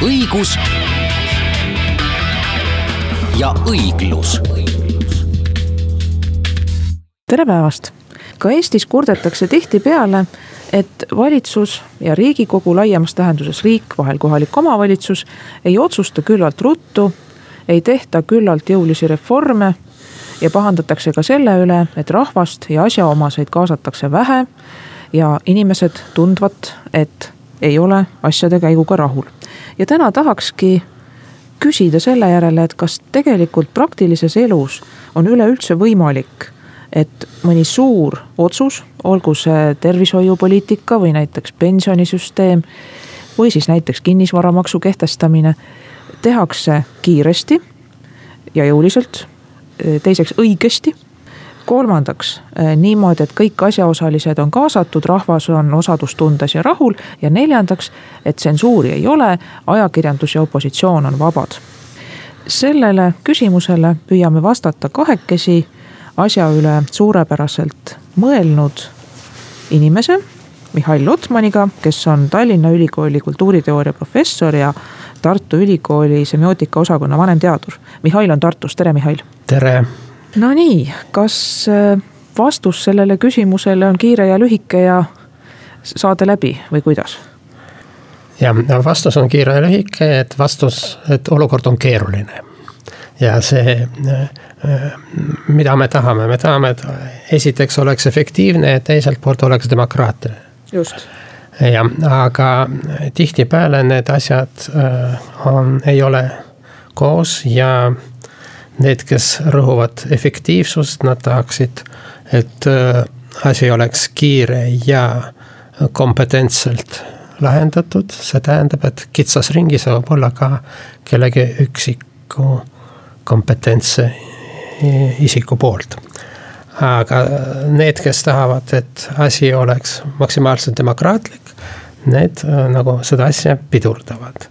Õigus ja õiglus. tere päevast! ka Eestis kurdetakse tihtipeale, et valitsus ja riigikogu laiemas tähenduses riik, vahel kohalik omavalitsus ei otsusta küllalt ruttu, ei tehta küllalt jõulisi reforme ja pahandatakse ka selle üle, et rahvast ja asjaomaseid kaasatakse vähe ja inimesed tundvat, et ei ole asjade käiguga rahul. Ja täna tahakski küsida selle järele, et kas tegelikult praktilises elus on üleüldse võimalik, et mõni suur otsus, olgu see tervishoiupoliitika või näiteks pensionisüsteem või siis näiteks kinnisvaramaksu kehtestamine, tehakse kiiresti ja jõuliselt, teiseks õigesti kolmandaks eh, niimoodi, et kõik asjaosalised on kaasatud, rahvas on osadustundes ja rahul. ja neljandaks, et tsensuuri ei ole, ajakirjandus ja opositsioon on vabad. sellele küsimusele püüame vastata kahekesi asja üle suurepäraselt mõelnud inimese, Mihhail Lotmaniga, kes on Tallinna Ülikooli kultuuriteooria professor ja Tartu Ülikooli semiootika osakonna vanemteadur. Mihhail on Tartus, tere Mihhail. tere Nonii, kas äh, vastus sellele küsimusele on kiire ja lühike ja saade läbi või kuidas? jah, vastus on kiire ja lühike, et vastus, et olukord on keeruline. ja see, äh, mida me tahame, me tahame, et esiteks oleks efektiivne ja teiselt poolt oleks demokraatiline. just. jah, aga tihtipeale need asjad äh, on, ei ole koos ja need, kes rõhuvad efektiivsust, nad tahaksid, et äh, asi oleks kiire ja kompetentselt lahendatud, see tähendab, et kitsas ringis võib olla ka kellegi üksiku kompetentse isiku poolt. aga need, kes tahavad, et asi oleks maksimaalselt demokraatlik, need äh, nagu seda asja pidurdavad.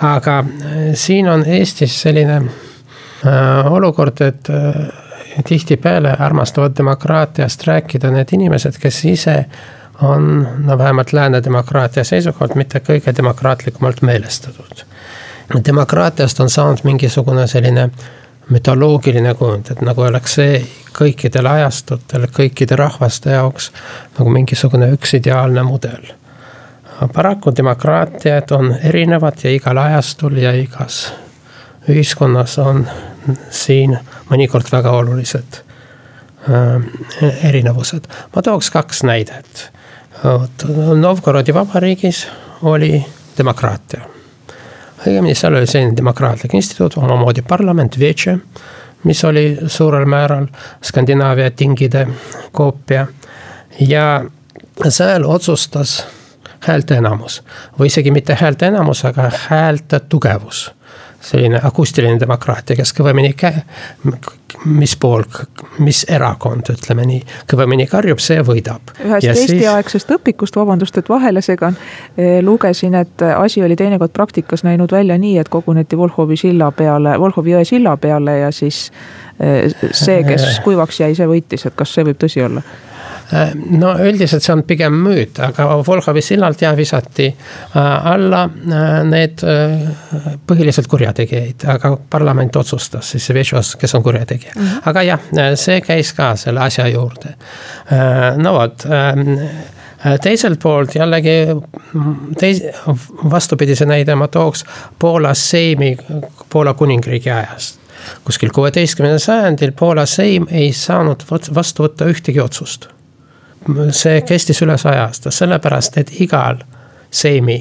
aga äh, siin on Eestis selline Äh, olukord, et äh, tihtipeale armastavad demokraatiast rääkida need inimesed, kes ise on, no vähemalt lääne demokraatia seisukohalt, mitte kõige demokraatlikumalt meelestatud. demokraatiast on saanud mingisugune selline mütoloogiline kujund, et nagu oleks see kõikidel ajastutel, kõikide rahvaste jaoks nagu mingisugune üks ideaalne mudel. paraku demokraatiad on erinevad ja igal ajastul ja igas ühiskonnas on siin mõnikord väga olulised äh, erinevused. ma tooks kaks näidet. Novgorodi vabariigis oli demokraatia. õigemini seal oli selline demokraatlik instituut, omamoodi parlament, mis oli suurel määral Skandinaavia tingide koopia ja seal otsustas häälteenamus või isegi mitte häälteenamus, aga häälte tugevus selline akustiline demokraatia, kes kõvemini kä-, mis pool, mis erakond, ütleme nii, kõvemini karjub, see võidab. ühest Eesti-aegsest siis... õpikust, vabandust, et vahele segan, eh, lugesin, et asi oli teinekord praktikas näinud välja nii, et koguneti Volhovi silla peale, Volhovi jõe silla peale ja siis eh, see, kes kuivaks jäi, see võitis, et kas see võib tõsi olla? Äh, no üldiselt see on pigem müüt, aga Volhovi sillalt ja visati äh, alla äh, need põhiliselt kurjategijaid, aga parlament otsustas siis Vešos, kes on kurjategija mm. -hmm. aga jah, see käis ka selle asja juurde. no vot teiselt poolt jällegi teis-, vastupidise näide ma tooks Poola seimi Poola kuningriigi ajast. kuskil kuueteistkümnendal sajandil Poola seim ei saanud vastu võtta ühtegi otsust see kestis üle saja aasta, sellepärast et igal seimi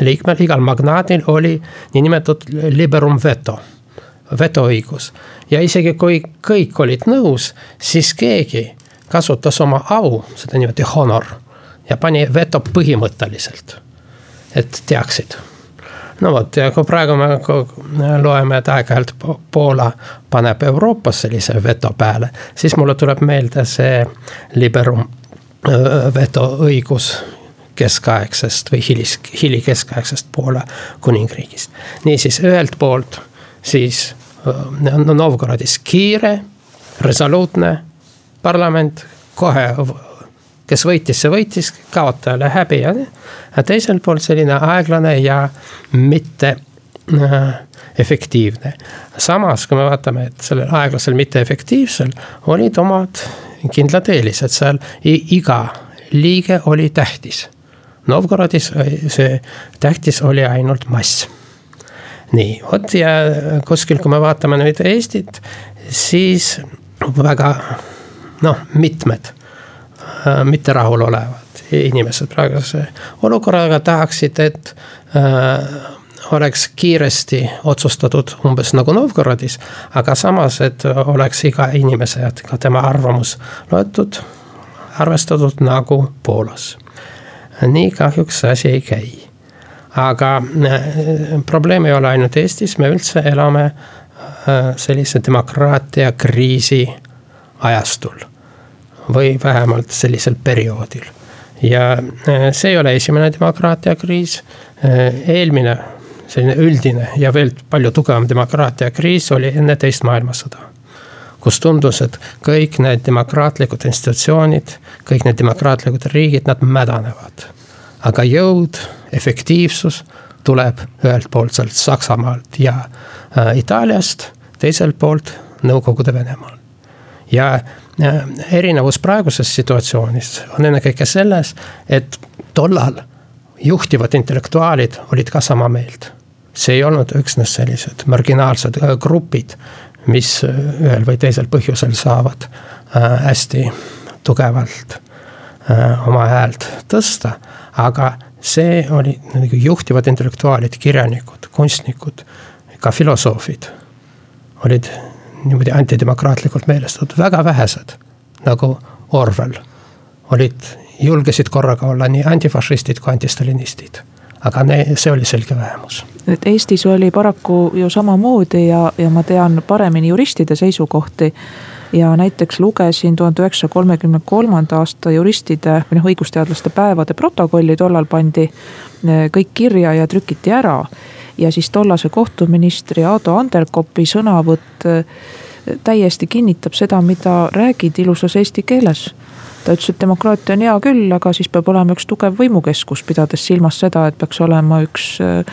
liikmel, igal magnaadil oli niinimetatud liberum veto, vetoõigus. ja isegi kui kõik olid nõus, siis keegi kasutas oma au, seda niimoodi honor ja pani veto põhimõtteliselt, et teaksid no vot ja kui praegu me loeme, et aeg-ajalt Poola paneb Euroopas sellise veto peale, siis mulle tuleb meelde see liberum veto õigus keskaegsest või hilis, hilikeskaegsest Poola kuningriigist. niisiis ühelt poolt siis no Novgorodis kiire, resoluutne parlament, kohe kes võitis, see võitis, kaotajale häbi ja, ja teiselt poolt selline aeglane ja mitte äh, efektiivne. samas, kui me vaatame, et sellel aeglasel mitteefektiivsel olid omad kindlad eelised, seal iga liige oli tähtis. Novgorodis see tähtis oli ainult mass. nii, vot ja kuskil, kui me vaatame nüüd Eestit, siis väga noh, mitmed Äh, mitte rahul olevad inimesed praeguse olukorraga tahaksid, et äh, oleks kiiresti otsustatud umbes nagu Novgorodis, aga samas, et oleks iga inimese, et ka tema arvamus loetud, arvestatud nagu Poolas. nii kahjuks see asi ei käi. aga äh, probleem ei ole ainult Eestis, me üldse elame sellise demokraatia kriisi ajastul või vähemalt sellisel perioodil. ja äh, see ei ole esimene demokraatia kriis, äh, eelmine selline üldine ja veel palju tugevam demokraatia kriis oli enne teist maailmasõda. kus tundus, et kõik need demokraatlikud institutsioonid, kõik need demokraatlikud riigid, nad mädanevad. aga jõud, efektiivsus tuleb ühelt poolt sealt Saksamaalt ja äh, Itaaliast, teiselt poolt Nõukogude Venemaalt. Ja erinevus praeguses situatsioonis on ennekõike selles, et tollal juhtivad intellektuaalid olid ka sama meelt. see ei olnud üksnes sellised marginaalsed äh, grupid, mis äh, ühel või teisel põhjusel saavad äh, hästi tugevalt oma häält tõsta, aga see oli nagu juhtivad intellektuaalid, kirjanikud, kunstnikud, ka filosoofid olid niimoodi antidemokraatlikult meelestatud, väga vähesed, nagu Orwell, olid, julgesid korraga olla nii antifašistid kui antistalinistid aga ne, see oli selge vähemus. et Eestis oli paraku ju samamoodi ja, ja ma tean paremini juristide seisukohti. ja näiteks lugesin tuhande üheksasaja kolmekümne kolmanda aasta juristide või noh, õigusteadlaste päevade protokolli, tollal pandi eh, kõik kirja ja trükiti ära ja siis tollase kohtuministri Ado Anderkopi sõnavõtt äh, täiesti kinnitab seda, mida räägid ilusas eesti keeles. ta ütles, et demokraatia on hea küll, aga siis peab olema üks tugev võimukeskus, pidades silmas seda, et peaks olema üks äh,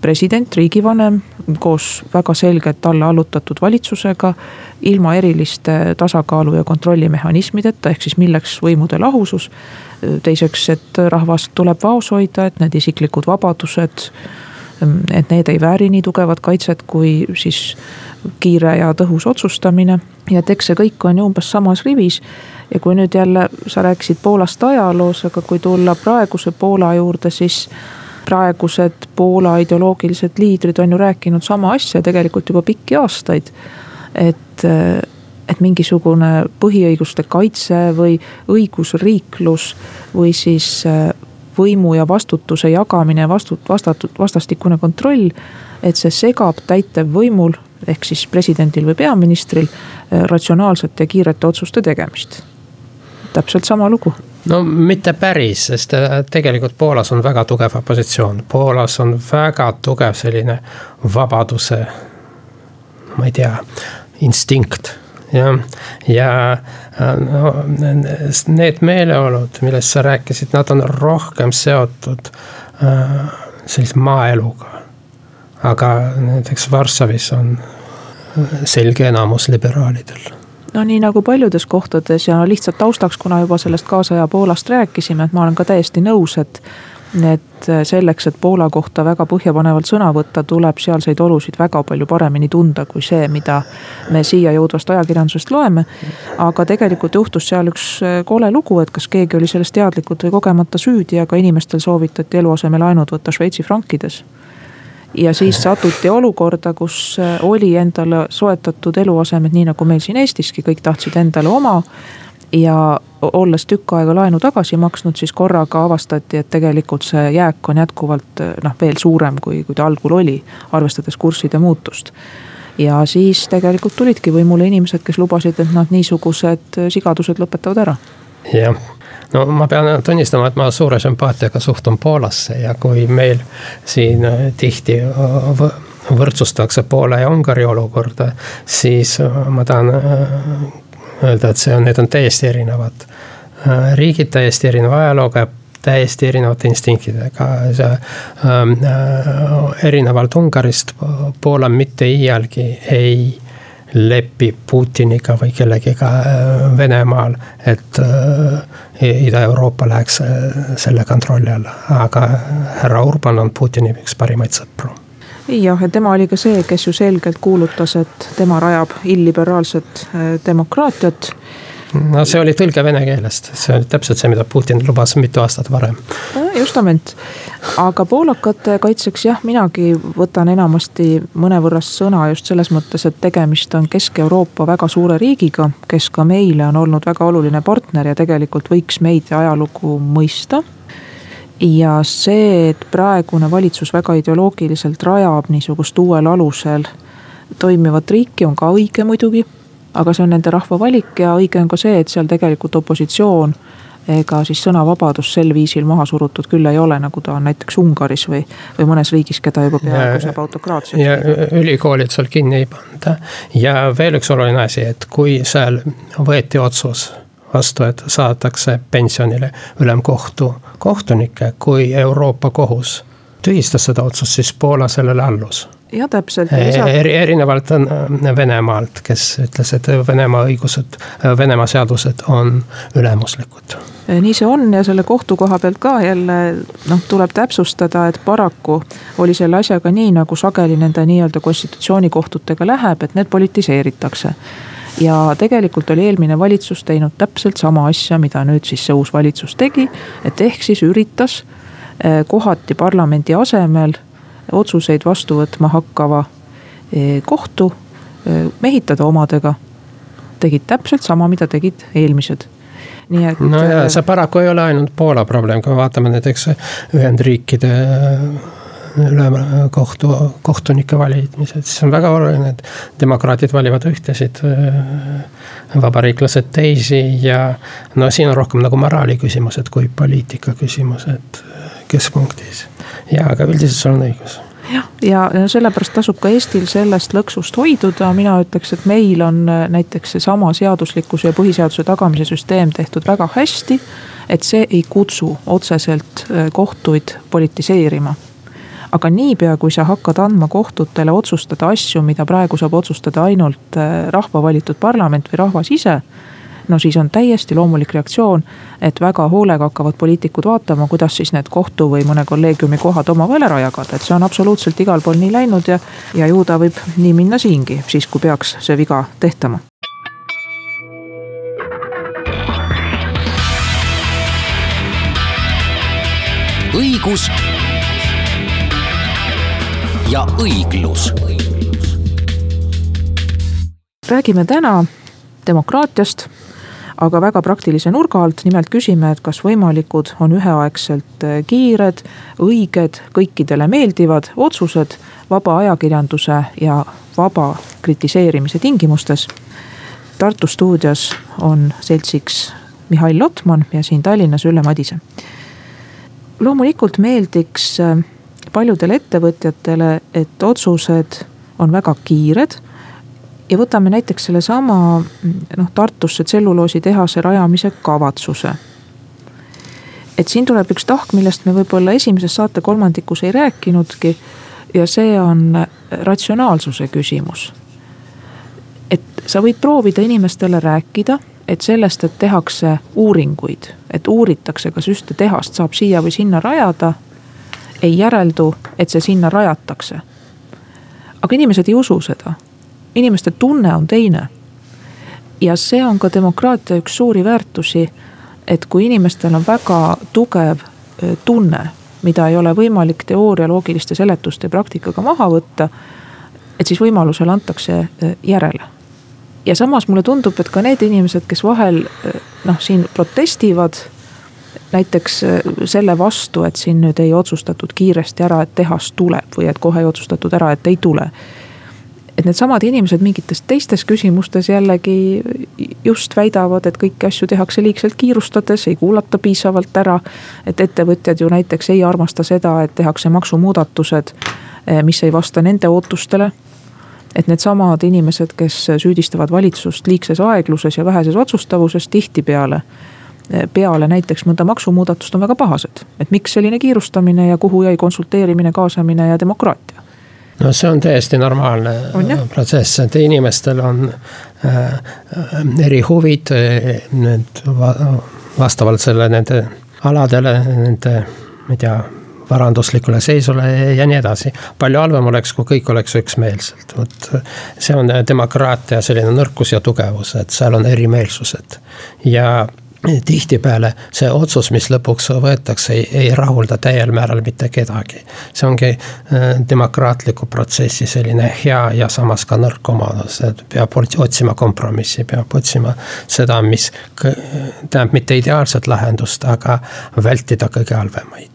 president, riigivanem koos väga selgelt talle allutatud valitsusega. ilma eriliste tasakaalu ja kontrollimehhanismideta, ehk siis milleks võimude lahusus. teiseks, et rahvast tuleb vaos hoida, et need isiklikud vabadused et need ei vääri nii tugevat kaitset kui siis kiire ja tõhus otsustamine. ja et eks see kõik on ju umbes samas rivis. ja kui nüüd jälle sa rääkisid Poolast ajaloos, aga kui tulla praeguse Poola juurde, siis praegused Poola ideoloogilised liidrid on ju rääkinud sama asja tegelikult juba pikki aastaid. et, et mingisugune põhiõiguste kaitse või õigusriiklus või siis võimu ja vastutuse jagamine ja vastut-, vastatud, vastastikune kontroll. et see segab täitevvõimul ehk siis presidendil või peaministril eh, ratsionaalsete ja kiirete otsuste tegemist. täpselt sama lugu no mitte päris, sest eh, tegelikult Poolas on väga tugev opositsioon, Poolas on väga tugev selline vabaduse, ma ei tea, instinkt jah, ja no, need meeleolud, millest sa rääkisid, nad on rohkem seotud äh, sellise maaeluga. aga näiteks Varssavis on selge enamus liberaalidel no nii nagu paljudes kohtades ja lihtsalt taustaks, kuna juba sellest kaasaja Poolast rääkisime, et ma olen ka täiesti nõus, et et selleks, et Poola kohta väga põhjapanevalt sõna võtta, tuleb sealseid olusid väga palju paremini tunda kui see, mida me siia jõudvast ajakirjandusest loeme. aga tegelikult juhtus seal üks kole lugu, et kas keegi oli sellest teadlikult või kogemata süüdi, aga inimestel soovitati eluasemelaenud võtta Šveitsi frankides. Ja siis satuti olukorda, kus oli endale soetatud eluasemed, nii nagu meil siin Eestiski, kõik tahtsid endale oma ja olles tükk aega laenu tagasi maksnud, siis korraga avastati, et tegelikult see jääk on jätkuvalt noh, veel suurem, kui, kui ta algul oli, arvestades kursside muutust. ja siis tegelikult tulidki võimule inimesed, kes lubasid, et nad niisugused sigadused lõpetavad ära. jah no ma pean tunnistama, et ma suure sümpaatiaga suhtun Poolasse ja kui meil siin tihti võrdsustatakse Poola ja Ungari olukorda, siis ma tahan öelda, et see on, need on täiesti erinevad. Äh, riigid, täiesti erineva ajalooga täiesti erinevate instinktidega, see ähm, äh, erinevalt Ungarist, Poola mitte iialgi ei lepi Putiniga või kellegiga äh, Venemaal, et äh, Ida-Euroopa läheks äh, selle kontrolli alla, aga härra Urban on Putini üks parimaid sõpru jah, ja tema oli ka see, kes ju selgelt kuulutas, et tema rajab illiberaalset äh, demokraatiat. No see oli tõlge vene keelest, see oli täpselt see, mida Putin lubas mitu aastat varem. justament, aga poolakate kaitseks jah, minagi võtan enamasti mõnevõrra sõna just selles mõttes, et tegemist on Kesk-Euroopa väga suure riigiga, kes ka meile on olnud väga oluline partner ja tegelikult võiks meid ja ajalugu mõista ja see, et praegune valitsus väga ideoloogiliselt rajab niisugust uuel alusel toimivat riiki, on ka õige muidugi. aga see on nende rahva valik ja õige on ka see, et seal tegelikult opositsioon ega siis sõnavabadus sel viisil maha surutud küll ei ole, nagu ta on näiteks Ungaris või, või mõnes riigis, keda juba peaaegu saab autokraatseks. ja ülikoolid seal kinni ei panda ja veel üks oluline asi, et kui seal võeti otsus vastu, et saadakse pensionile ülemkohtu kohtunikke, kui Euroopa Kohus tühistas seda otsust, siis Poola sellele allus jah, täpselt. eri, erinevalt äh, Venemaalt, kes ütles, et Venemaa õigused, äh, Venemaa seadused on ülemuslikud. nii see on ja selle kohtu koha pealt ka jälle noh, tuleb täpsustada, et paraku oli selle asjaga nii, nagu sageli nende nii-öelda konstitutsioonikohtutega läheb, et need politiseeritakse ja tegelikult oli eelmine valitsus teinud täpselt sama asja, mida nüüd siis see uus valitsus tegi. et ehk siis üritas eh, kohati parlamendi asemel otsuseid vastu võtma hakkava eh, kohtu eh, mehitada omadega. tegid täpselt sama, mida tegid eelmised nii et. no ja see paraku ei ole ainult Poola probleem, kui me vaatame näiteks Ühendriikide ülemkohtu kohtunike valimised, siis on väga oluline, et demokraadid valivad ühtesid, äh, vabariiklased teisi ja no siin on rohkem nagu moraali küsimused kui poliitika küsimused keskpunktis. ja, aga üldiselt sul on õigus jah, ja sellepärast tasub ka Eestil sellest lõksust hoiduda, mina ütleks, et meil on äh, näiteks seesama seaduslikkuse ja põhiseaduse tagamise süsteem tehtud väga hästi. et see ei kutsu otseselt äh, kohtuid politiseerima aga niipea, kui sa hakkad andma kohtutele otsustada asju, mida praegu saab otsustada ainult äh, rahva valitud parlament või rahvas ise no siis on täiesti loomulik reaktsioon, et väga hoolega hakkavad poliitikud vaatama, kuidas siis need kohtu või mõne kolleegiumi kohad omavahel ära jagada, et see on absoluutselt igal pool nii läinud ja, ja ju ta võib nii minna siingi, siis kui peaks see viga tehtama. õigus ja õiglus. räägime täna demokraatiast, aga väga praktilise nurga alt, nimelt küsime, et kas võimalikud on üheaegselt kiired, õiged, kõikidele meeldivad otsused vaba ajakirjanduse ja vaba kritiseerimise tingimustes. Tartu stuudios on seltsiks Mihhail Lotman ja siin Tallinnas Ülle Madise. loomulikult meeldiks paljudele ettevõtjatele, et otsused on väga kiired. ja võtame näiteks sellesama noh, Tartusse tselluloositehase rajamise kavatsuse. et siin tuleb üks tahk, millest me võib-olla esimeses saate kolmandikus ei rääkinudki. ja see on ratsionaalsuse küsimus. et sa võid proovida inimestele rääkida et sellest, et tehakse uuringuid, et uuritakse, kas ühte tehast saab siia või sinna rajada ei järeldu, et see sinna rajatakse. aga inimesed ei usu seda. inimeste tunne on teine. ja see on ka demokraatia üks suuri väärtusi, et kui inimestel on väga tugev tunne, mida ei ole võimalik teooria, loogiliste seletuste ja praktikaga maha võtta, et siis võimalusel antakse järele. ja samas mulle tundub, et ka need inimesed, kes vahel noh, siin protestivad näiteks selle vastu, et siin nüüd ei otsustatud kiiresti ära, et tehas tuleb või et kohe ei otsustatud ära, et ei tule et needsamad inimesed mingites teistes küsimustes jällegi just väidavad, et kõiki asju tehakse liigselt kiirustades, ei kuulata piisavalt ära. et ettevõtjad ju näiteks ei armasta seda, et tehakse maksumuudatused, eh, mis ei vasta nende ootustele. et needsamad inimesed, kes süüdistavad valitsust liigses aegluses ja väheses otsustavuses, tihtipeale eh, peale näiteks mõnda maksumuudatust on väga pahased. et miks selline kiirustamine ja kuhu jäi konsulteerimine, kaasamine ja demokraatia no see on täiesti normaalne on, protsess, et inimestel on äh, eri huvid, need vastavalt selle nende aladele, nende, ma ei tea varanduslikule seisule ja nii edasi. palju halvem oleks, kui kõik oleks üksmeelselt, vot see on demokraatia selline nõrkus ja tugevus, et seal on erimeelsused ja tihtipeale see otsus, mis lõpuks võetakse, ei, ei rahulda täiel määral mitte kedagi. see ongi äh, demokraatliku protsessi selline hea ja samas ka nõrk omadus, et peab otsima kompromissi, peab otsima seda, mis tähendab mitte ideaalset lahendust, aga vältida kõige halvemaid.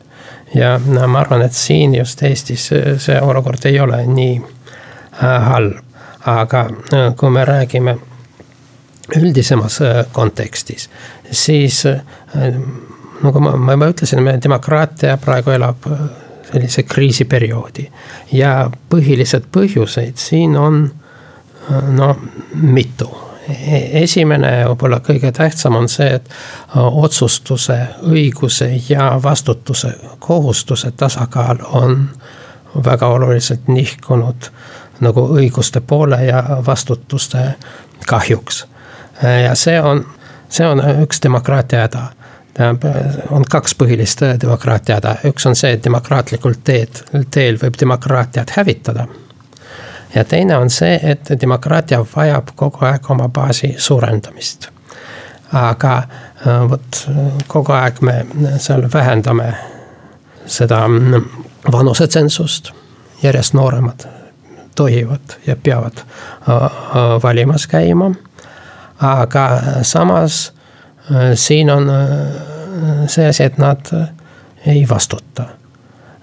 ja ma arvan, et siin just Eestis see olukord ei ole nii äh, halb, aga äh, kui me räägime üldisemas kontekstis, siis äh, nagu ma, ma juba ütlesin, meie demokraatia praegu elab äh, sellise kriisiperioodi. ja põhilised põhjuseid siin on äh, no mitu. E-, esimene ja võib-olla kõige tähtsam on see, et otsustuse, õiguse ja vastutuse, kohustuse tasakaal on väga oluliselt nihkunud nagu õiguste poole ja vastutuste kahjuks. ja see on see on üks demokraatia häda tähendab, on kaks põhilist demokraatia häda, üks on see, et demokraatlikul teed, teel võib demokraatiat hävitada. ja teine on see, et demokraatia vajab kogu aeg oma baasi suurendamist. aga äh, vot kogu aeg me seal vähendame seda mm, vanusetsensust, järjest nooremad tohivad ja peavad äh, äh, valimas käima aga samas äh, siin on äh, see asi, et nad äh, ei vastuta.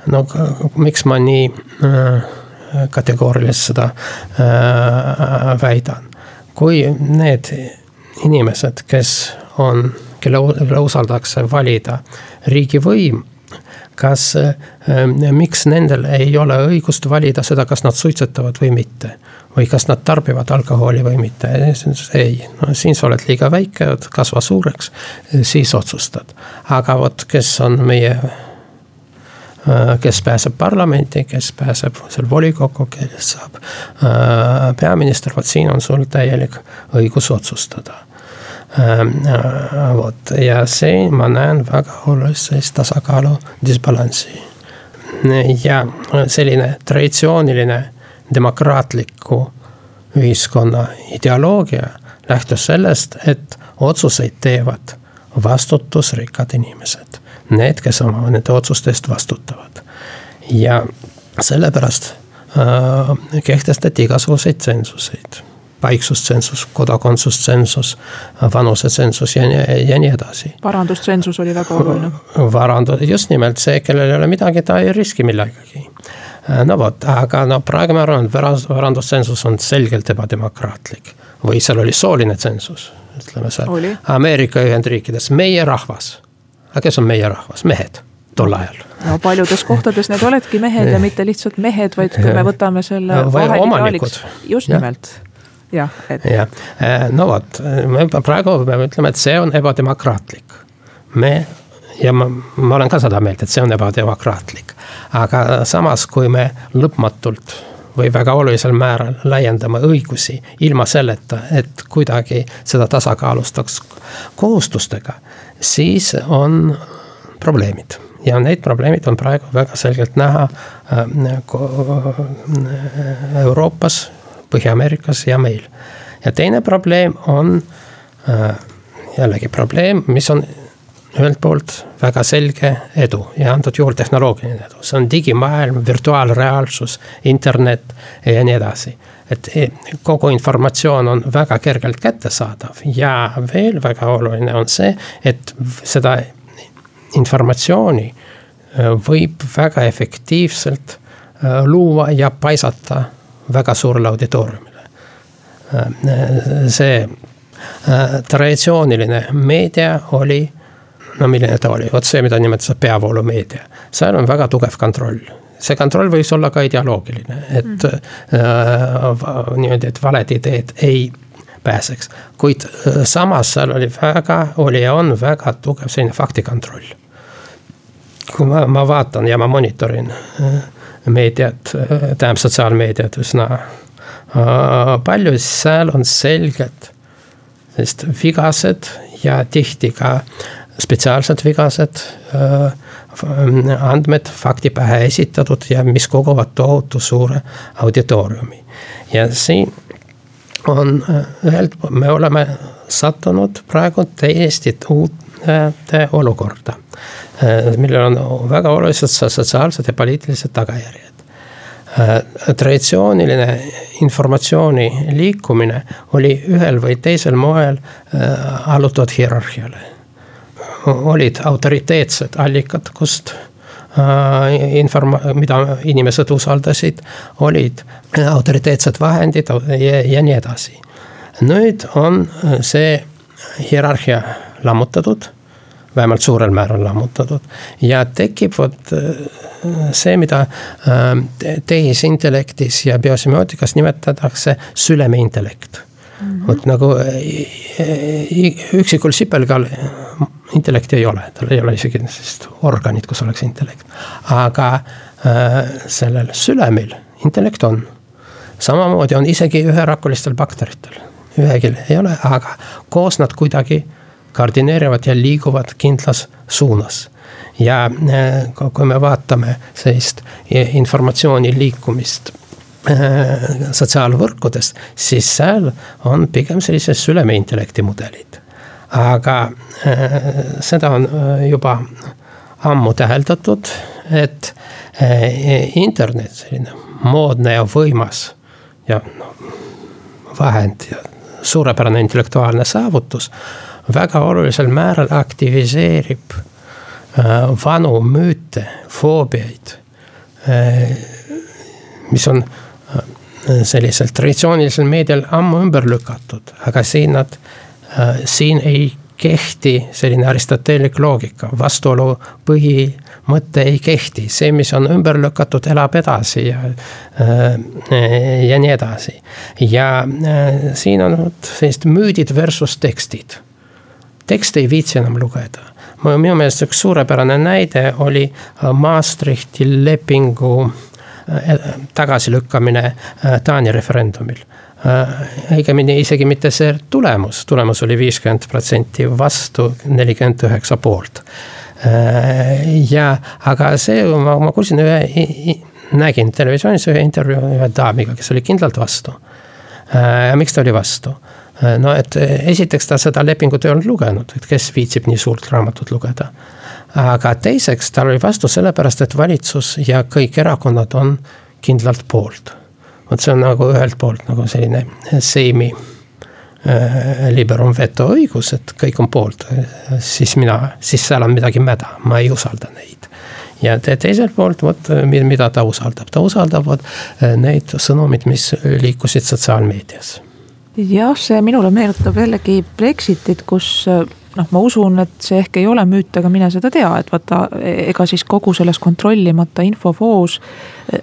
no miks ma nii kategooriliselt seda väidan, kui need inimesed, kes on, kelle usaldatakse valida riigivõim kas, miks nendel ei ole õigust valida seda, kas nad suitsetavad või mitte või kas nad tarbivad alkoholi või mitte, ei, no siin sa oled liiga väike, kasva suureks, siis otsustad. aga vot, kes on meie, äh, kes pääseb parlamenti, kes pääseb seal volikokku, kes saab äh, peaminister, vot siin on sul täielik õigus otsustada äh, vot ja siin ma näen väga olulist sellist tasakaalu disbalanssi. ja selline traditsiooniline demokraatliku ühiskonna ideoloogia lähtus sellest, et otsuseid teevad vastutusrikkad inimesed. Need, kes oma nende otsuste eest vastutavad. ja sellepärast äh, kehtestati igasuguseid tsensuseid paiksustsensus, kodakondsustsensus, vanusetsensus ja, ja nii edasi. varandustsensus oli väga oluline. varandu-, just nimelt see, kellel ei ole midagi, ta ei riski millegagi. Äh, no vot, aga no praegu ma arvan, et varandustsensus on selgelt ebademokraatlik. või seal oli sooline tsensus, ütleme seal. Ameerika Ühendriikides, meie rahvas. aga kes on meie rahvas, mehed tol ajal. no paljudes kohtades need oledki mehed ja mitte lihtsalt mehed, vaid kui me võtame selle omanikud. just ja. nimelt jah, et. jah, äh, no vot, me praegu peame ütlema, et see on ebademokraatlik. me ja ma, ma olen ka seda meelt, et see on ebademokraatlik. aga samas, kui me lõpmatult või väga olulisel määral laiendame õigusi ilma selleta, et kuidagi seda tasakaalustaks kohustustega, siis on probleemid ja need probleemid on praegu väga selgelt näha äh, Euroopas, Põhja-Ameerikas ja meil. ja teine probleem on äh, jällegi probleem, mis on ühelt poolt väga selge edu ja antud juhul tehnoloogiline edu, see on digimaailm, virtuaalreaalsus, internet ja nii edasi. et kogu informatsioon on väga kergelt kättesaadav ja veel väga oluline on see, et seda informatsiooni võib väga efektiivselt luua ja paisata väga suurele auditooriumile. see traditsiooniline meedia oli no milline ta oli, vot see, mida nimetatakse peavoolumeedia, seal on väga tugev kontroll see kontroll võis olla ka ideoloogiline, et mm. äh, niimoodi, et valed ideed ei pääseks, kuid äh, samas seal oli väga, oli ja on väga tugev selline faktikontroll. kui ma, ma vaatan ja ma monitorin äh, meediat äh,, tähendab sotsiaalmeediat üsna äh, palju, siis seal on selgelt sellist vigased ja tihti ka spetsiaalselt vigased äh, andmed fakti pähe esitatud ja mis koguvad tohutu suure auditooriumi. ja siin on äh, ühelt, me oleme sattunud praegu täiesti uute olukorda, äh, millel on väga olulised sotsiaalsed ja poliitilised tagajärjed traditsiooniline informatsiooni liikumine oli ühel või teisel moel allutatud hierarhiale olid autoriteetsed allikad, kust äh, informa-, mida inimesed usaldasid, olid autoriteetsed vahendid ja, ja nii edasi. nüüd on see hierarhia lammutatud, vähemalt suurel määral lammutatud ja tekib vot äh, see, mida äh, tehisintellektis ja biosemiotikas nimetatakse sülemeintellekt -hmm. vot nagu üksikul sipelgal intellekti ei ole, tal ei ole isegi sellist organit, kus oleks intellekt. aga äh, sellel sülemil intellekt on. samamoodi on isegi üherakulistel bakteritel, ühegi ei ole, aga koos nad kuidagi koordineerivad ja liiguvad kindlas suunas ja äh, kui me vaatame sellist informatsiooni liikumist Äh, sotsiaalvõrkudes, siis seal on pigem sellised sülemeintellekti mudelid. Aga äh, seda on äh, juba ammu täheldatud, et internet, selline moodne ja võimas ja noh, vahend ja suurepärane intellektuaalne saavutus väga olulisel määral aktiviseerib vanu müüte, foobiaid, mis on sellisel traditsioonilisel meedial ammu ümber lükatud, aga siin nad, äh, siin ei kehti selline aristoteelik loogika, vastuolu põhimõte ei kehti, see, mis on ümber lükatud, elab edasi ja, äh, ja nii edasi. ja äh, siin on sellised müüdid versus tekstid. tekste ei viitsi enam lugeda. minu meelest üks suurepärane näide oli Maastrichti lepingu Äh, tagasilükkamine äh, Taani referendumil. Äh, õigemini isegi mitte see tulemus, tulemus oli viiskümmend protsenti vastu, nelikümmend üheksa poolt. ja, aga see, ma, ma kuulsin ühe, nägin televisioonis ühe intervjuu ühe daamiga, kes oli kindlalt vastu. ja miks ta oli vastu? no et esiteks ta seda lepingut ei olnud lugenud, et kes viitsib nii suurt raamatut lugeda aga teiseks tal oli vastu sellepärast, et valitsus ja kõik erakonnad on kindlalt poolt. Vot see on nagu ühelt poolt nagu selline seimi äh, liberum veto õigus, et kõik on poolt, siis mina, siis seal on midagi mäda, ma ei usalda neid. ja te teiselt poolt, vot mida ta usaldab, ta usaldab vot äh, neid sõnumeid, mis liikusid sotsiaalmeedias jah, see minule meenutab jällegi Brexitit, kus noh, ma usun, et see ehk ei ole müüt, aga mine seda tea, et vaata, ega siis kogu selles kontrollimata infovoos.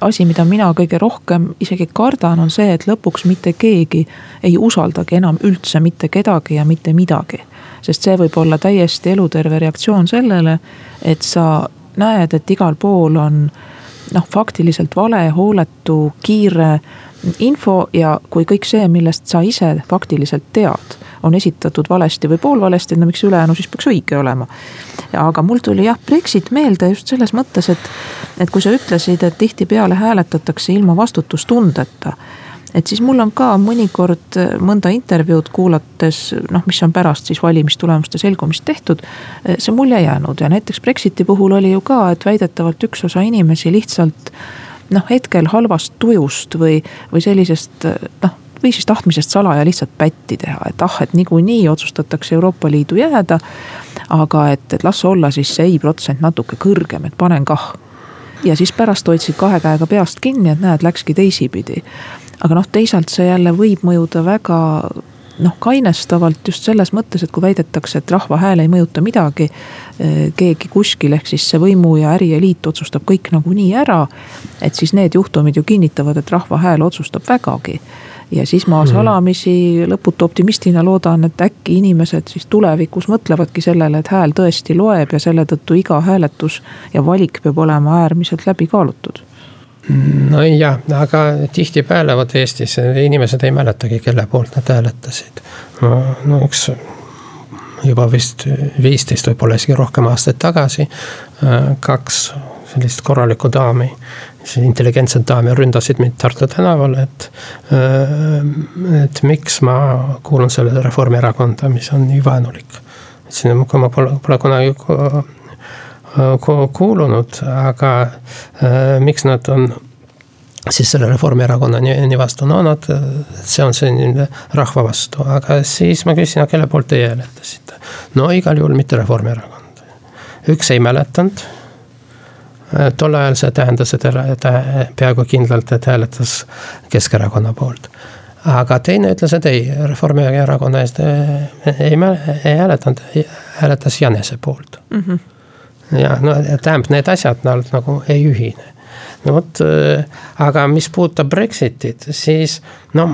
asi, mida mina kõige rohkem isegi kardan, on see, et lõpuks mitte keegi ei usaldagi enam üldse mitte kedagi ja mitte midagi. sest see võib olla täiesti eluterve reaktsioon sellele, et sa näed, et igal pool on noh, faktiliselt vale, hooletu, kiire info ja kui kõik see, millest sa ise faktiliselt tead on esitatud valesti või poolvalesti, no miks ülejäänu siis peaks õige olema. aga mul tuli jah, Brexit meelde just selles mõttes, et, et kui sa ütlesid, et tihtipeale hääletatakse ilma vastutustundeta et siis mul on ka mõnikord mõnda intervjuud kuulates, noh, mis on pärast siis valimistulemuste selgumist tehtud, see mulje jäänud ja näiteks Brexiti puhul oli ju ka, et väidetavalt üks osa inimesi lihtsalt noh, hetkel halvast tujust või, või sellisest noh või siis tahtmisest salaja lihtsalt pätti teha, et ah, et niikuinii otsustatakse Euroopa Liidu jääda. aga et, et las olla siis see ei protsent natuke kõrgem, et panen kah. ja siis pärast hoidsid kahe käega peast kinni, et näed, läkski teisipidi. aga noh, teisalt see jälle võib mõjuda väga noh, kainestavalt just selles mõttes, et kui väidetakse, et rahva hääl ei mõjuta midagi. Eh, keegi kuskil, ehk siis see võimu ja ärieliit otsustab kõik nagunii ära. et siis need juhtumid ju kinnitavad, et rahva hääl otsustab vägagi ja siis ma mhm. salamisi lõputu optimistina loodan, et äkki inimesed siis tulevikus mõtlevadki sellele, et hääl tõesti loeb ja selle tõttu iga hääletus ja valik peab olema äärmiselt läbikaalutud nojah, aga tihtipeale vot Eestis inimesed ei mäletagi, kelle poolt nad hääletasid. no, no üks juba vist viisteist, võib-olla isegi rohkem aastaid tagasi kaks sellist korralikku daami siis intelligentsed daami ründasid mind Tartu tänaval, et. Äh, et miks ma kuulun sellele Reformierakonda, mis on nii vaenulik. ütlesin, et ma pole, pole kunagi kuulunud, aga äh, miks nad on siis selle Reformierakonna nii, nii vastu, no nad, see on selline rahva vastu, aga siis ma küsisin, aga kelle poolt teie hääletasite? no igal juhul mitte Reformierakond. üks ei mäletanud Äh, tol ajal see tähendas, et ta peaaegu kindlalt, et hääletas Keskerakonna poolt. aga teine ütles, et ei, Reformierakonna eest äh, ei, ei hääletanud, hääletas Janese poolt mm. -hmm. Ja no tähendab, need asjad nagu ei ühine. No vot, äh, aga mis puudutab Brexitit, siis no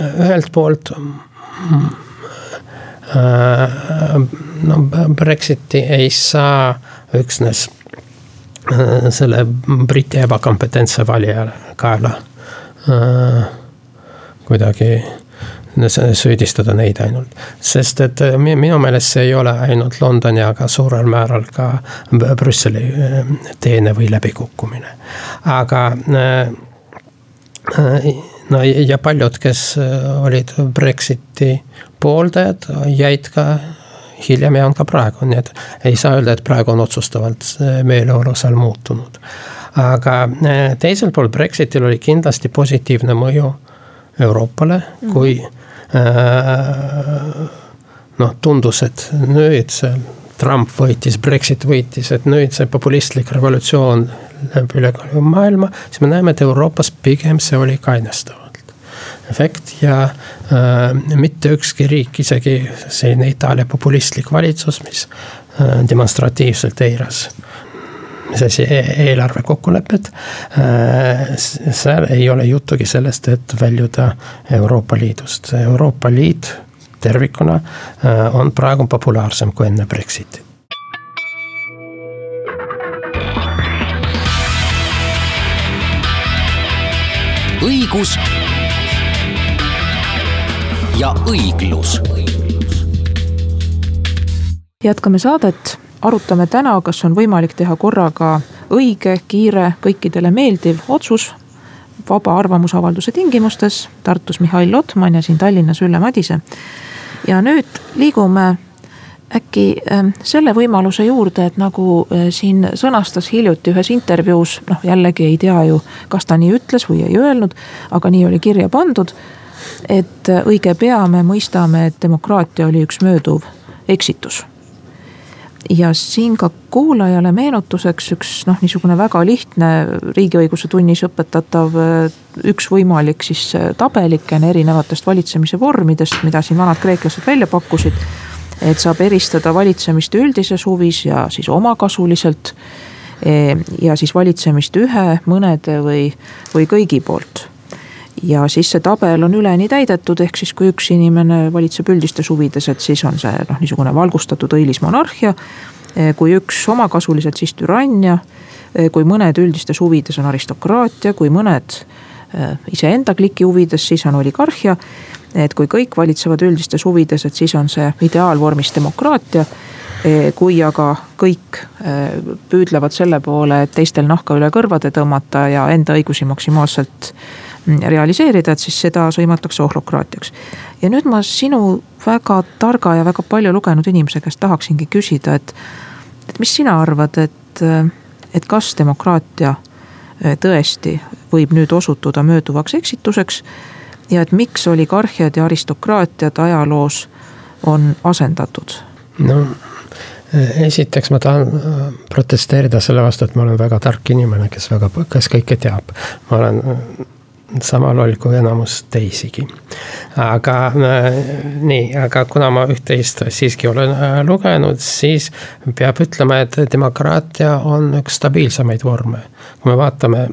ühelt poolt no Brexiti ei saa üksnes Äh, selle Briti ebakompetentse valija kaela äh, kuidagi süüdistada neid ainult. sest et äh, minu meelest see ei ole ainult Londoni, aga suurel määral ka Brüsseli teene või läbikukkumine. aga no ja paljud, kes olid Brexiti pooldajad, jäid ka hiljem ja on ka praegu, nii et ei saa öelda, et praegu on otsustavalt meeleolu seal muutunud. aga teiselt poolt Brexitil oli kindlasti positiivne mõju Euroopale, kui äh, noh, tundus, et nüüd see Trump võitis, Brexit võitis, et nüüd see populistlik revolutsioon läheb üle maailma, siis me näeme, et Euroopas pigem see oli kainestav efekt ja äh, mitte ükski riik, isegi selline Itaalia populistlik valitsus, mis äh, demonstratiivselt eiras e-, eelarve kokkulepet äh,. seal ei ole juttugi sellest, et väljuda Euroopa Liidust, Euroopa Liit tervikuna äh, on praegu populaarsem kui enne Brexitit. õigus ja õiglus. jätkame saadet, arutame täna, kas on võimalik teha korraga õige, kiire, kõikidele meeldiv otsus vaba arvamusavalduse tingimustes. Tartus Mihhail Lotman ja siin Tallinnas Ülle Madise. ja nüüd liigume äkki ähm, selle võimaluse juurde, et nagu äh, siin sõnastas hiljuti ühes intervjuus, noh jällegi ei tea ju, kas ta nii ütles või ei öelnud, aga nii oli kirja pandud et õige pea me mõistame, et demokraatia oli üks mööduv eksitus. Ja siin ka kuulajale meenutuseks üks noh, niisugune väga lihtne riigiõiguse tunnis õpetatav üks võimalik siis tabelikene erinevatest valitsemise vormidest, mida siin vanad kreeklased välja pakkusid. et saab eristada valitsemist üldises huvis ja siis omakasuliselt ja siis valitsemist ühe, mõnede või, või kõigi poolt ja siis see tabel on üleni täidetud, ehk siis kui üks inimene valitseb üldistes huvides, et siis on see noh, niisugune valgustatud õilis monarhia. kui üks omakasuliselt, siis türannia. kui mõned üldistes huvides on aristokraatia, kui mõned eh, iseenda kliki huvides, siis on oligarhia. et kui kõik valitsevad üldistes huvides, et siis on see ideaalvormis demokraatia eh, kui aga kõik eh, püüdlevad selle poole, et teistel nahka üle kõrvade tõmmata ja enda õigusi maksimaalselt realiseerida, et siis seda sõimatakse ohlokraatiaks. ja nüüd ma sinu väga targa ja väga palju lugenud inimese käest tahaksingi küsida, et, et mis sina arvad, et, et kas demokraatia tõesti võib nüüd osutuda mööduvaks eksituseks. ja et miks oligarhiad ja aristokraatiad ajaloos on asendatud? no esiteks ma tahan äh, protesteerida selle vastu, et ma olen väga tark inimene, kes väga, kes kõike teab. ma olen äh, sama loll kui enamus teisigi. aga äh, nii, aga kuna ma üht-teist siiski olen lugenud, siis peab ütlema, et demokraatia on üks stabiilsemaid vorme. kui me vaatame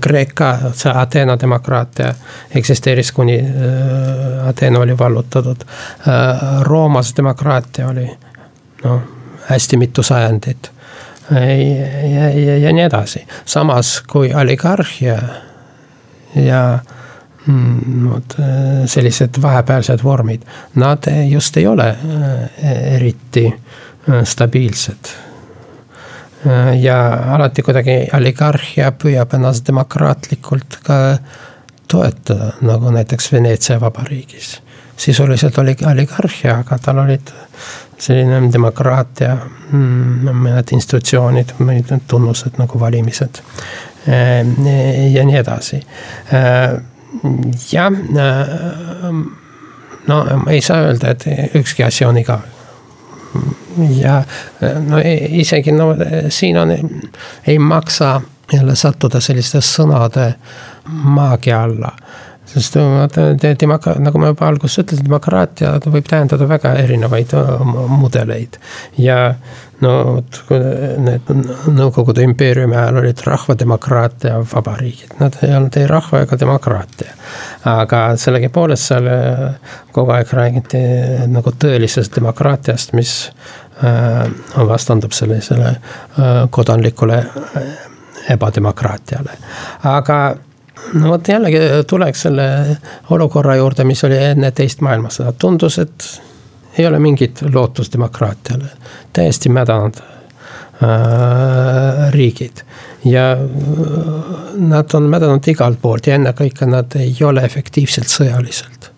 Kreeka, see Ateena demokraatia eksisteeris kuni Ateena oli vallutatud. Roomas demokraatia oli noh, hästi mitu sajandit. ja, ja, ja nii edasi, samas kui oligarhia ja mm, vot sellised vahepealsed vormid, nad just ei ole äh, eriti äh, stabiilsed. Äh, ja alati kuidagi oligarhia püüab ennast demokraatlikult ka toetada, nagu näiteks Veneetsia vabariigis. sisuliselt oli oligarhia, aga tal olid selline demokraatia mm, mõned institutsioonid, mõned tunnused nagu valimised ja nii edasi. Eh, jah, eh, no ei saa öelda, et ükski asi on igav ja no isegi no siin on, ei maksa jälle sattuda selliste sõnade maagia alla sest demokra-, nagu ma juba alguses ütlesin, demokraatia võib tähendada väga erinevaid mudeleid. ja no vot, need Nõukogude impeeriumi ajal olid rahvademokraatia vabariigid, nad ei olnud ei rahva ega demokraatia. aga sellegipoolest seal kogu aeg räägiti nagu tõelisest demokraatiast, mis äh, vastandub sellisele äh, kodanlikule ebademokraatiale, aga no vot jällegi tuleks selle olukorra juurde, mis oli enne teist maailmasõda, tundus, et ei ole mingit lootust demokraatiale, täiesti mädanud äh, riigid. ja äh, nad on mädanud igalt poolt ja ennekõike nad ei ole efektiivselt sõjaliselt.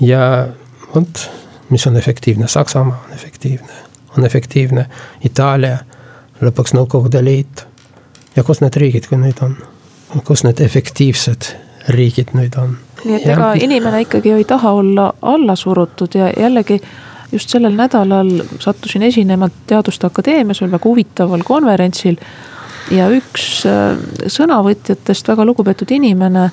ja vot, mis on efektiivne, Saksamaa on efektiivne, on efektiivne Itaalia, lõpuks Nõukogude Liit. ja kus need riigid kui nüüd on kus need efektiivsed riigid nüüd on. Nii et ega inimene ikkagi ei taha olla alla surutud ja jällegi just sellel nädalal sattusin esinema Teaduste Akadeemias ühel väga huvitaval konverentsil. ja üks äh, sõnavõtjatest, väga lugupeetud inimene.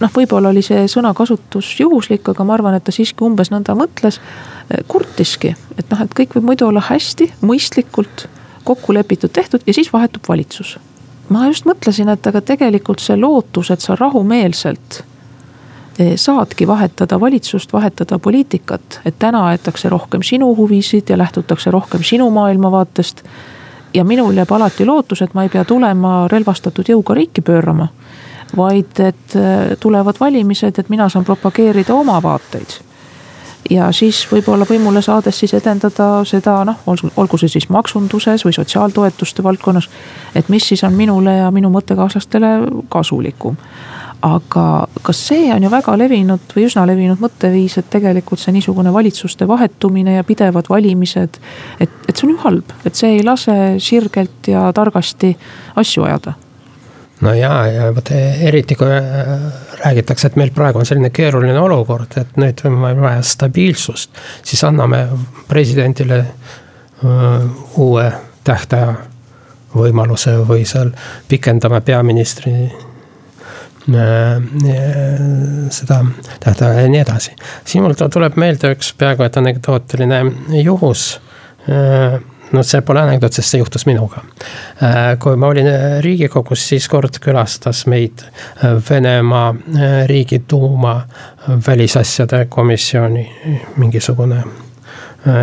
noh, võib-olla oli see sõnakasutus juhuslik, aga ma arvan, et ta siiski umbes nõnda mõtles. Äh, kurtiski, et noh, et kõik võib muidu olla hästi, mõistlikult kokku lepitud, tehtud ja siis vahetub valitsus ma just mõtlesin, et aga tegelikult see lootus, et sa rahumeelselt saadki vahetada valitsust, vahetada poliitikat, et täna aetakse rohkem sinu huvisid ja lähtutakse rohkem sinu maailmavaatest. ja minul jääb alati lootus, et ma ei pea tulema relvastatud jõuga riiki pöörama. vaid et eh, tulevad valimised, et mina saan propageerida oma vaateid ja siis võib-olla võimule saades siis edendada seda noh, olgu see siis maksunduses või sotsiaaltoetuste valdkonnas. et mis siis on minule ja minu mõttekaaslastele kasulikum. Aga kas see on ju väga levinud või üsna levinud mõtteviis, et tegelikult see niisugune valitsuste vahetumine ja pidevad valimised. et, et see on ju halb, et see ei lase sirgelt ja targasti asju ajada no ja, ja vot eriti kui äh, räägitakse, et meil praegu on selline keeruline olukord, et nüüd on vaja stabiilsust, siis anname presidendile uh, uue tähtaja võimaluse või seal pikendame peaministri seda tähtaega ja nii edasi. siin mul tuleb meelde üks peaaegu et anekdootiline juhus uh, no see pole anekdoot, sest see juhtus minuga. Äh, kui ma olin äh, Riigikogus, siis kord külastas meid äh, Venemaa Riigiduuma välisasjade komisjoni mingisugune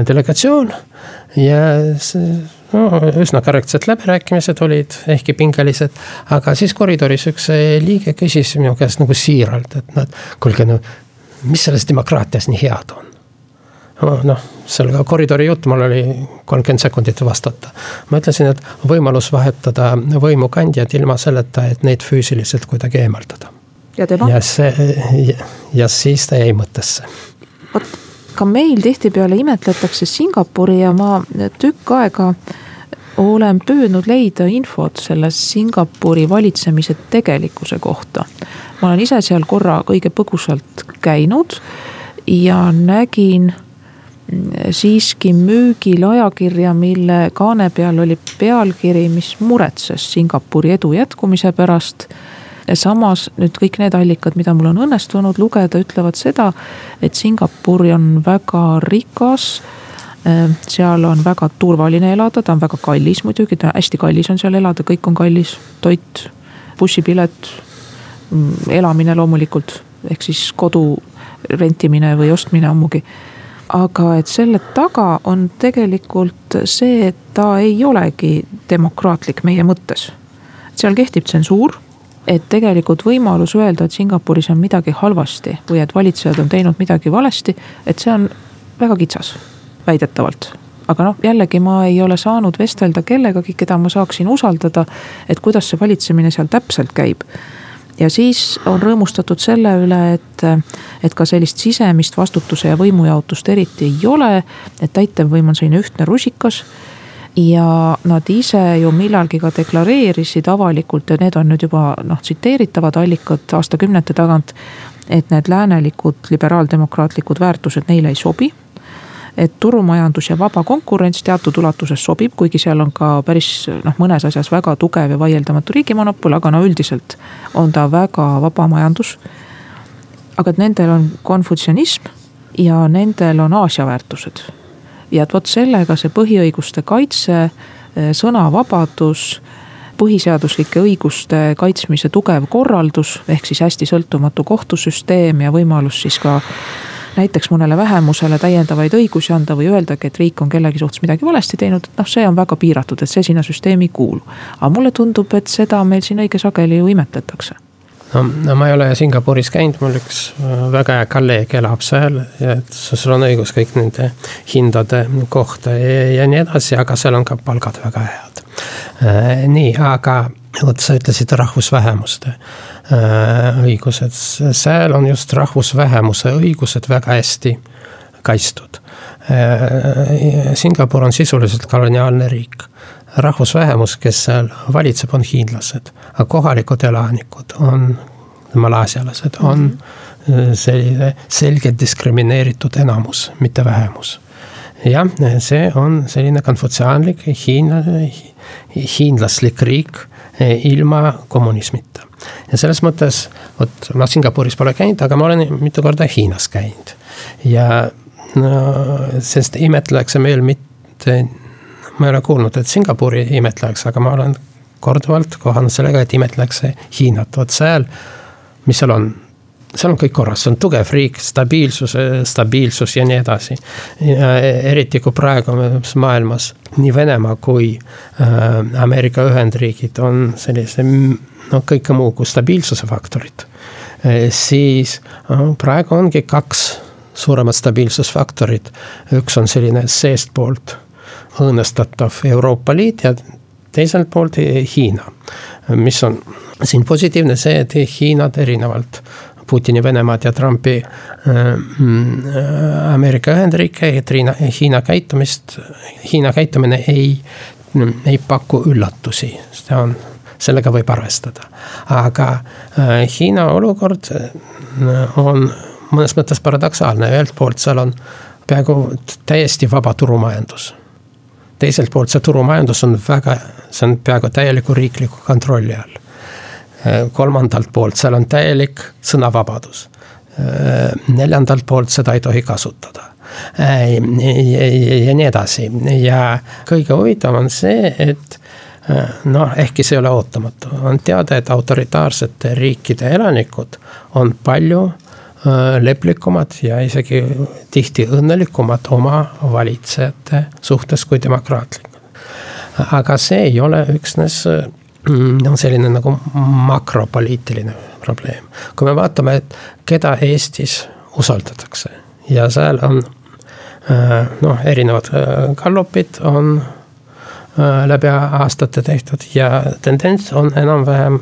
delegatsioon ja see no üsna korrektsed läbirääkimised olid, ehkki pingelised. aga siis koridoris üks liige küsis minu käest nagu siiralt, et noh, kuulge no mis selles demokraatias nii head on noh, selle koridori jutt, mul oli kolmkümmend sekundit vastata. ma ütlesin, et võimalus vahetada võimukandjad ilma selleta, et neid füüsiliselt kuidagi eemaldada. ja tema? ja see, ja siis ta jäi mõttesse. vot ka meil tihtipeale imetletakse Singapuri ja ma tükk aega olen püüdnud leida infot selle Singapuri valitsemise tegelikkuse kohta. ma olen ise seal korra õige põgusalt käinud ja nägin siiski müügil ajakirja, mille kaane peal oli pealkiri, mis muretses Singapuri edu jätkumise pärast. Samas nüüd kõik need allikad, mida mul on õnnestunud lugeda, ütlevad seda, et Singapur on väga rikas seal on väga turvaline elada, ta on väga kallis muidugi, ta hästi kallis on seal elada, kõik on kallis, toit, bussipilet, mm, elamine loomulikult, ehk siis kodu rentimine või ostmine ammugi aga et selle taga on tegelikult see, et ta ei olegi demokraatlik meie mõttes. seal kehtib tsensuur, et tegelikult võimalus öelda, et Singapuris on midagi halvasti või et valitsejad on teinud midagi valesti, et see on väga kitsas, väidetavalt aga noh, jällegi ma ei ole saanud vestelda kellegagi, keda ma saaksin usaldada, et kuidas see valitsemine seal täpselt käib ja siis on rõõmustatud selle üle, et, et ka sellist sisemist vastutuse ja võimujaotust eriti ei ole. et täitevvõim on selline ühtne rusikas. Ja nad ise ju millalgi ka deklareerisid avalikult ja need on nüüd juba noh, tsiteeritavad allikad aastakümnete tagant. et need läänelikud liberaaldemokraatlikud väärtused neile ei sobi et turumajandus ja vaba konkurents teatud ulatuses sobib, kuigi seal on ka päris noh, mõnes asjas väga tugev ja vaieldamatu riigimonopol, aga no üldiselt on ta väga vaba majandus. aga et nendel on konfutsionism ja nendel on Aasia väärtused. Ja et vot sellega see põhiõiguste kaitse, sõnavabadus põhiseaduslike õiguste kaitsmise tugev korraldus, ehk siis hästi sõltumatu kohtusüsteem ja võimalus siis ka näiteks mõnele vähemusele täiendavaid õigusi anda või öeldagi, et riik on kellegi suhtes midagi valesti teinud, et noh, see on väga piiratud, et see sinna süsteemi ei kuulu. aga mulle tundub, et seda meil siin õige sageli ju imetletakse no, no ma ei ole Singapuris käinud, mul üks äh, väga hea kolleeg elab seal et sul on õigus kõik nende hindade kohta ja, ja nii edasi, aga seal on ka palgad väga head. Äh, nii, aga vot sa ütlesid rahvusvähemuste Äh, õigused, seal on just rahvusvähemuse õigused väga hästi kaitstud. Singapur on sisuliselt koloniaalne riik. Rahvusvähemus, kes seal valitseb, on hiinlased, aga kohalikud elanikud on malaasialased, on -hmm. selline selgelt diskrimineeritud enamus, mitte vähemus jah, see on selline konfutsiaanlik Hiina, hiinlaslik riik ilma kommunismita ja selles mõttes, vot ma Singapuris pole käinud, aga ma olen mitu korda Hiinas käinud. ja no sest imetletakse meil mitte, ma ei ole kuulnud, et Singapuri imetletakse, aga ma olen korduvalt kohanud sellega, et imetletakse Hiinat, vot seal, mis seal on seal on kõik korras, see on tugev riik, stabiilsus, stabiilsus ja nii edasi. eriti kui praegu maailmas nii Venemaa kui äh, Ameerika Ühendriigid on sellise noh, kõike muu kui stabiilsuse faktorit, eh, siis praegu ongi kaks suuremat stabiilsusfaktorit. üks on selline seestpoolt õõnestatav Euroopa Liit ja teiselt poolt Hiina. mis on siin positiivne see, et Hiinad erinevalt Putini Venemaad ja Trumpi äh, Ameerika Ühendriike ja Triina, Hiina käitumist, Hiina käitumine ei, ei paku üllatusi, see on sellega võib arvestada. aga äh, Hiina olukord äh, on mõnes mõttes paradoksaalne, ühelt poolt seal on peaaegu täiesti vaba turumajandus. Teiselt poolt see turumajandus on väga, see on peaaegu täieliku riikliku kontrolli all. Kolmandalt poolt seal on täielik sõnavabadus. neljandalt poolt seda ei tohi kasutada ja nii edasi ja kõige huvitavam on see, et noh, ehkki see ei ole ootamatu, on teada, et autoritaarsete riikide elanikud on palju leplikumad ja isegi tihti õnnelikumad oma valitsejate suhtes kui demokraatlikud. aga see ei ole üksnes no selline nagu makropoliitiline probleem. kui me vaatame, et keda Eestis usaldatakse ja seal on äh, noh, erinevad gallupid äh, on Äh, läbi aastate tehtud ja tendents on enam-vähem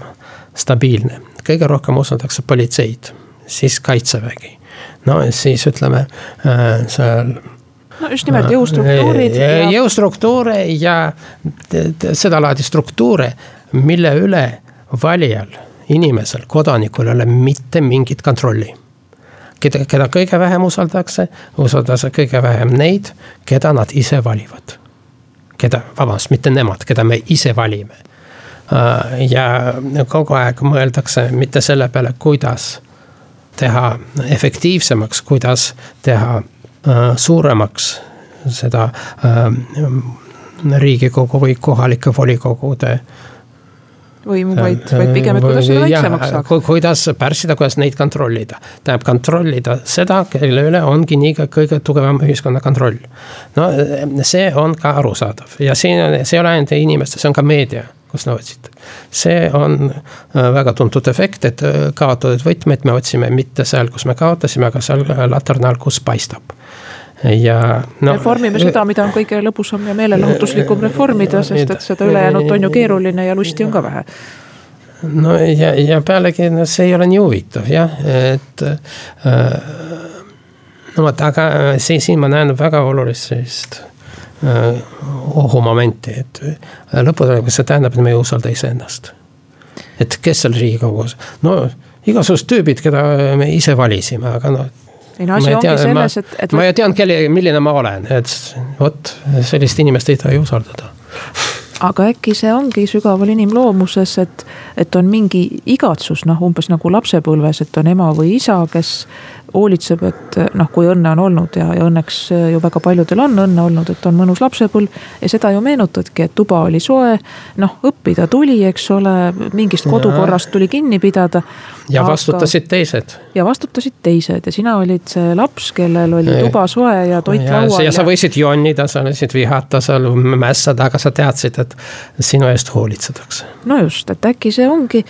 stabiilne. kõige rohkem usaldatakse politseid, siis kaitsevägi. no siis ütleme äh, seal no just nimelt jõustruktuurid ja jõustruktuure ja sedalaadi struktuure, mille üle valijal, inimesel, kodanikul ei ole mitte mingit kontrolli. keda, keda kõige vähem usaldatakse, usaldatakse kõige vähem neid, keda nad ise valivad. keda, vabandust, mitte nemad, keda me ise valime. Äh, ja kogu aeg mõeldakse mitte selle peale, kuidas teha efektiivsemaks, kuidas teha äh, suuremaks seda äh, riigikogu või kohalike volikogude võimu, vaid, vaid pigem, et kuidas seda väiksemaks saaks. kuidas pärssida, kuidas neid kontrollida. tähendab kontrollida seda, kelle üle ongi nii kõige tugevam ühiskonna kontroll. no see on ka arusaadav ja siin on, see ei ole ainult inimeste, see on ka meedia kus nad otsite. see on väga tuntud efekt, et kaotatud võtmeid me otsime mitte seal, kus me kaotasime, aga seal laterna all, kus paistab ja no,. reformime seda, mida on kõige lõbusam ja meelelahutuslikum reformida, sest et seda ülejäänut on ju keeruline ja lusti on ka vähe. no ja, ja pealegi no see ei ole nii huvitav jah, et äh, no vot, aga siin, siin ma näen väga olulist sellist äh, ohumomenti, et lõppude lõpuks see tähendab, et me ei usalda iseennast. et kes seal riigikogus, no igasugused tüübid, keda me ise valisime, aga noh ei no asi ongi tean, selles, et, et. ma ju tean, kelle, milline ma olen, et vot sellist inimest ei tohi usaldada aga äkki see ongi sügaval inimloomuses, et, et on mingi igatsus, noh umbes nagu lapsepõlves, et on ema või isa, kes hoolitseb, et noh, kui õnne on olnud ja, ja õnneks ju väga paljudel on õnne olnud, et on mõnus lapsepõlv. ja seda ju meenutadki, et tuba oli soe, noh õppida tuli, eks ole, mingist kodukorrast tuli kinni pidada. ja aga... vastutasid teised. ja vastutasid teised ja sina olid see laps, kellel oli tuba soe ja toit ja, laual. ja sa võisid jonnida, sa võisid vihata seal, mässada, aga sa teadsid, et sinu eest hoolitsetakse. no just, et äkki see ongi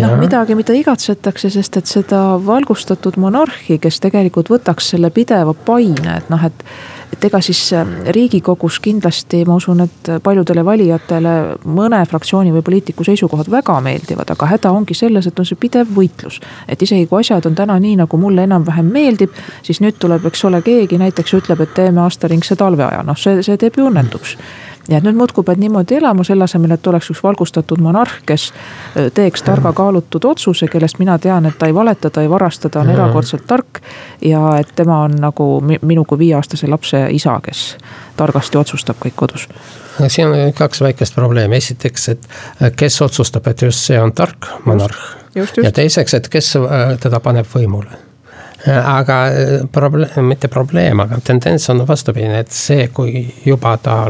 noh, midagi, mida igatsetakse, sest et seda valgustatud monarhi monarhi, kes tegelikult võtaks selle pideva paine, et noh, et et ega siis ähm, riigikogus kindlasti ma usun, et paljudele valijatele mõne fraktsiooni või poliitiku seisukohad väga meeldivad, aga häda ongi selles, et on see pidev võitlus. et isegi kui asjad on täna nii, nagu mulle enam-vähem meeldib, siis nüüd tuleb, eks ole, keegi näiteks ütleb, et teeme aastaringse talveaja, noh, see, see teeb ju õnnetuks ja nüüd muudkui pead niimoodi elama, selle asemel, et oleks üks valgustatud monarh, kes teeks targa kaalutud otsuse, kellest mina tean, et ta ei valeta, ta ei varasta, ta on erakordselt tark. ja et tema on nagu minu kui viieaastase lapse isa, kes targasti otsustab kõik kodus. Siin on kaks väikest probleemi, esiteks, et kes otsustab, et just see on tark monarh. ja teiseks, et kes teda paneb võimule aga äh, probleem, mitte probleem, aga tendents on vastupidine, et see, kui juba ta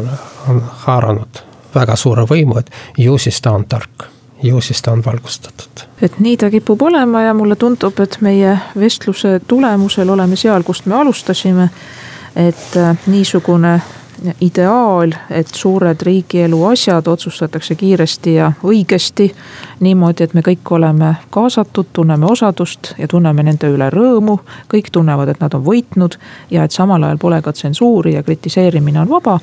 on haaranud väga suure võimu, et ju siis ta on tark ju siis ta on valgustatud. et nii ta kipub olema ja mulle tundub, et meie vestluse tulemusel oleme seal, kust me alustasime. et äh, niisugune ideaal, et suured riigielu asjad otsustatakse kiiresti ja õigesti. niimoodi, et me kõik oleme kaasatud, tunneme osadust ja tunneme nende üle rõõmu. kõik tunnevad, et nad on võitnud ja et samal ajal pole ka tsensuuri ja kritiseerimine on vaba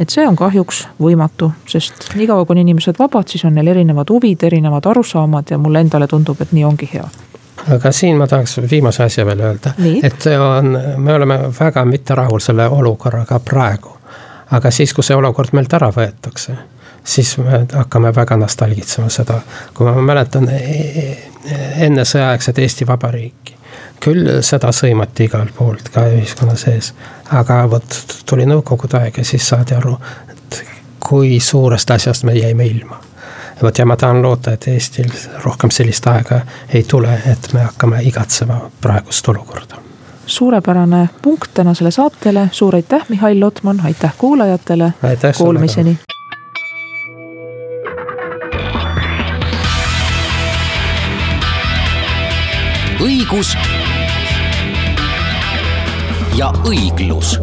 et see on kahjuks võimatu, sest niikaua, on inimesed vabad, siis on neil erinevad huvid, erinevad arusaamad ja mulle endale tundub, et nii ongi hea aga siin ma tahaks viimase asja veel öelda, et on, me oleme väga mitte rahul selle olukorraga praegu aga siis, kui see olukord meilt ära võetakse, siis me hakkame väga nostalgitsema seda, kui ma mäletan e, e, enne sõjaaegset Eesti Vabariiki. küll seda sõimati igalt poolt ka ühiskonna sees, aga vot tuli nõukogude aeg ja siis saadi aru, et kui suurest asjast me jäime ilma vot ja ma tahan loota, et Eestil rohkem sellist aega ei tule, et me hakkame igatsema praegust olukorda suurepärane punkt tänasele saatele, suur aitäh, Mihhail Lotman, aitäh kuulajatele. Kuulmiseni. õigus ja õiglus